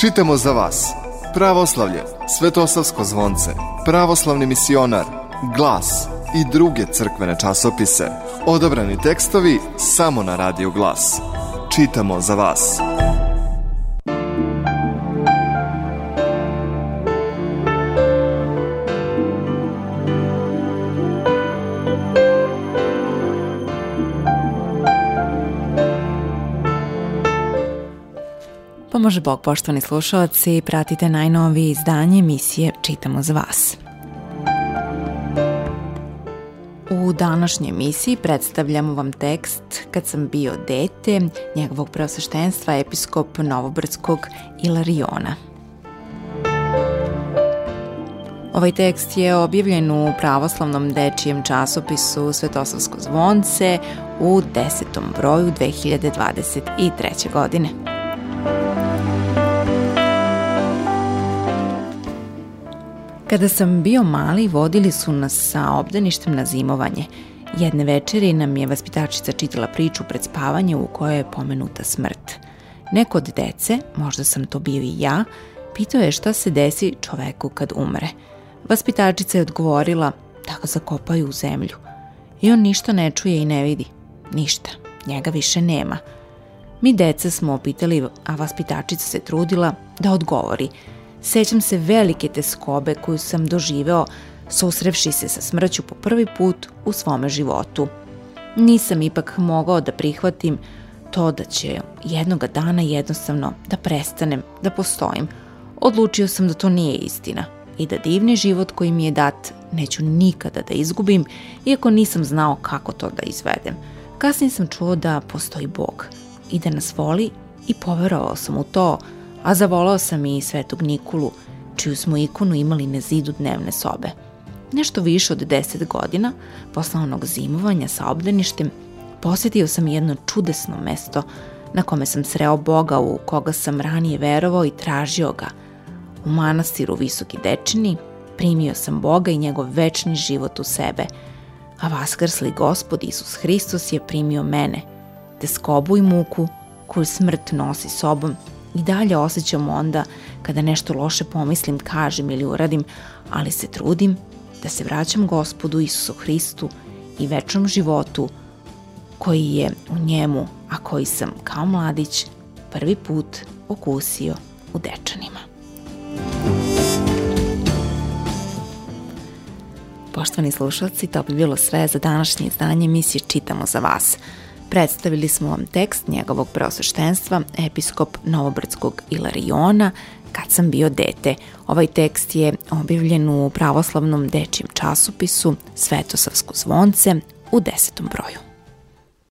Čitamo za vas. Pravoslavlje, Svetosavsko zvonce, Pravoslavni misionar, Glas i druge crkvene časopise. Odabrani tekstovi samo na Radio Glas. Čitamo za vas. Pomože Bog, poštovani slušalci, pratite najnovije izdanje emisije Čitamo za vas. U današnjoj emisiji predstavljamo vam tekst Kad sam bio dete njegovog preosveštenstva episkop Novobrdskog Ilariona. Ovaj tekst je objavljen u pravoslavnom dečijem časopisu Svetosavsko zvonce u desetom broju 2023. godine. Kada sam bio mali, vodili su nas sa obdaništem na zimovanje. Jedne večeri nam je vaspitačica čitala priču pred spavanje u kojoj je pomenuta smrt. Neko od dece, možda sam to bio i ja, pitao je šta se desi čoveku kad umre. Vaspitačica je odgovorila da ga zakopaju u zemlju. I on ništa ne čuje i ne vidi. Ništa. Njega više nema. Mi deca smo opitali, a vaspitačica se trudila da odgovori – Sećam se velike teskobe koju sam doživeo susrevši se sa smrću po prvi put u svome životu. Nisam ipak mogao da prihvatim to da će jednoga dana jednostavno da prestanem da postojim. Odlučio sam da to nije istina i da divni život koji mi je dat neću nikada da izgubim, iako nisam znao kako to da izvedem. Kasnije sam čuo da postoji Bog i da nas voli i poverovao sam u to a zavolao sam i Svetog Nikulu, čiju smo ikonu imali na zidu dnevne sobe. Nešto više od deset godina, posle onog zimovanja sa obdaništem, posetio sam jedno čudesno mesto na kome sam sreo Boga u koga sam ranije verovao i tražio ga. U manastiru Visoki Dečini primio sam Boga i njegov večni život u sebe, a vaskrsli gospod Isus Hristos je primio mene, te skobu i muku koju smrt nosi sobom i dalje osjećam onda kada nešto loše pomislim, kažem ili uradim, ali se trudim da se vraćam gospodu Isusu Hristu i večnom životu koji je u njemu, a koji sam kao mladić prvi put okusio u dečanima. Poštovani slušalci, to bi bilo sve za današnje izdanje emisije Čitamo za vas. Predstavili smo vam tekst njegovog preosveštenstva, episkop Novobrdskog Ilariona, kad sam bio dete. Ovaj tekst je objavljen u pravoslavnom dečijem časopisu Svetosavsko zvonce u desetom broju.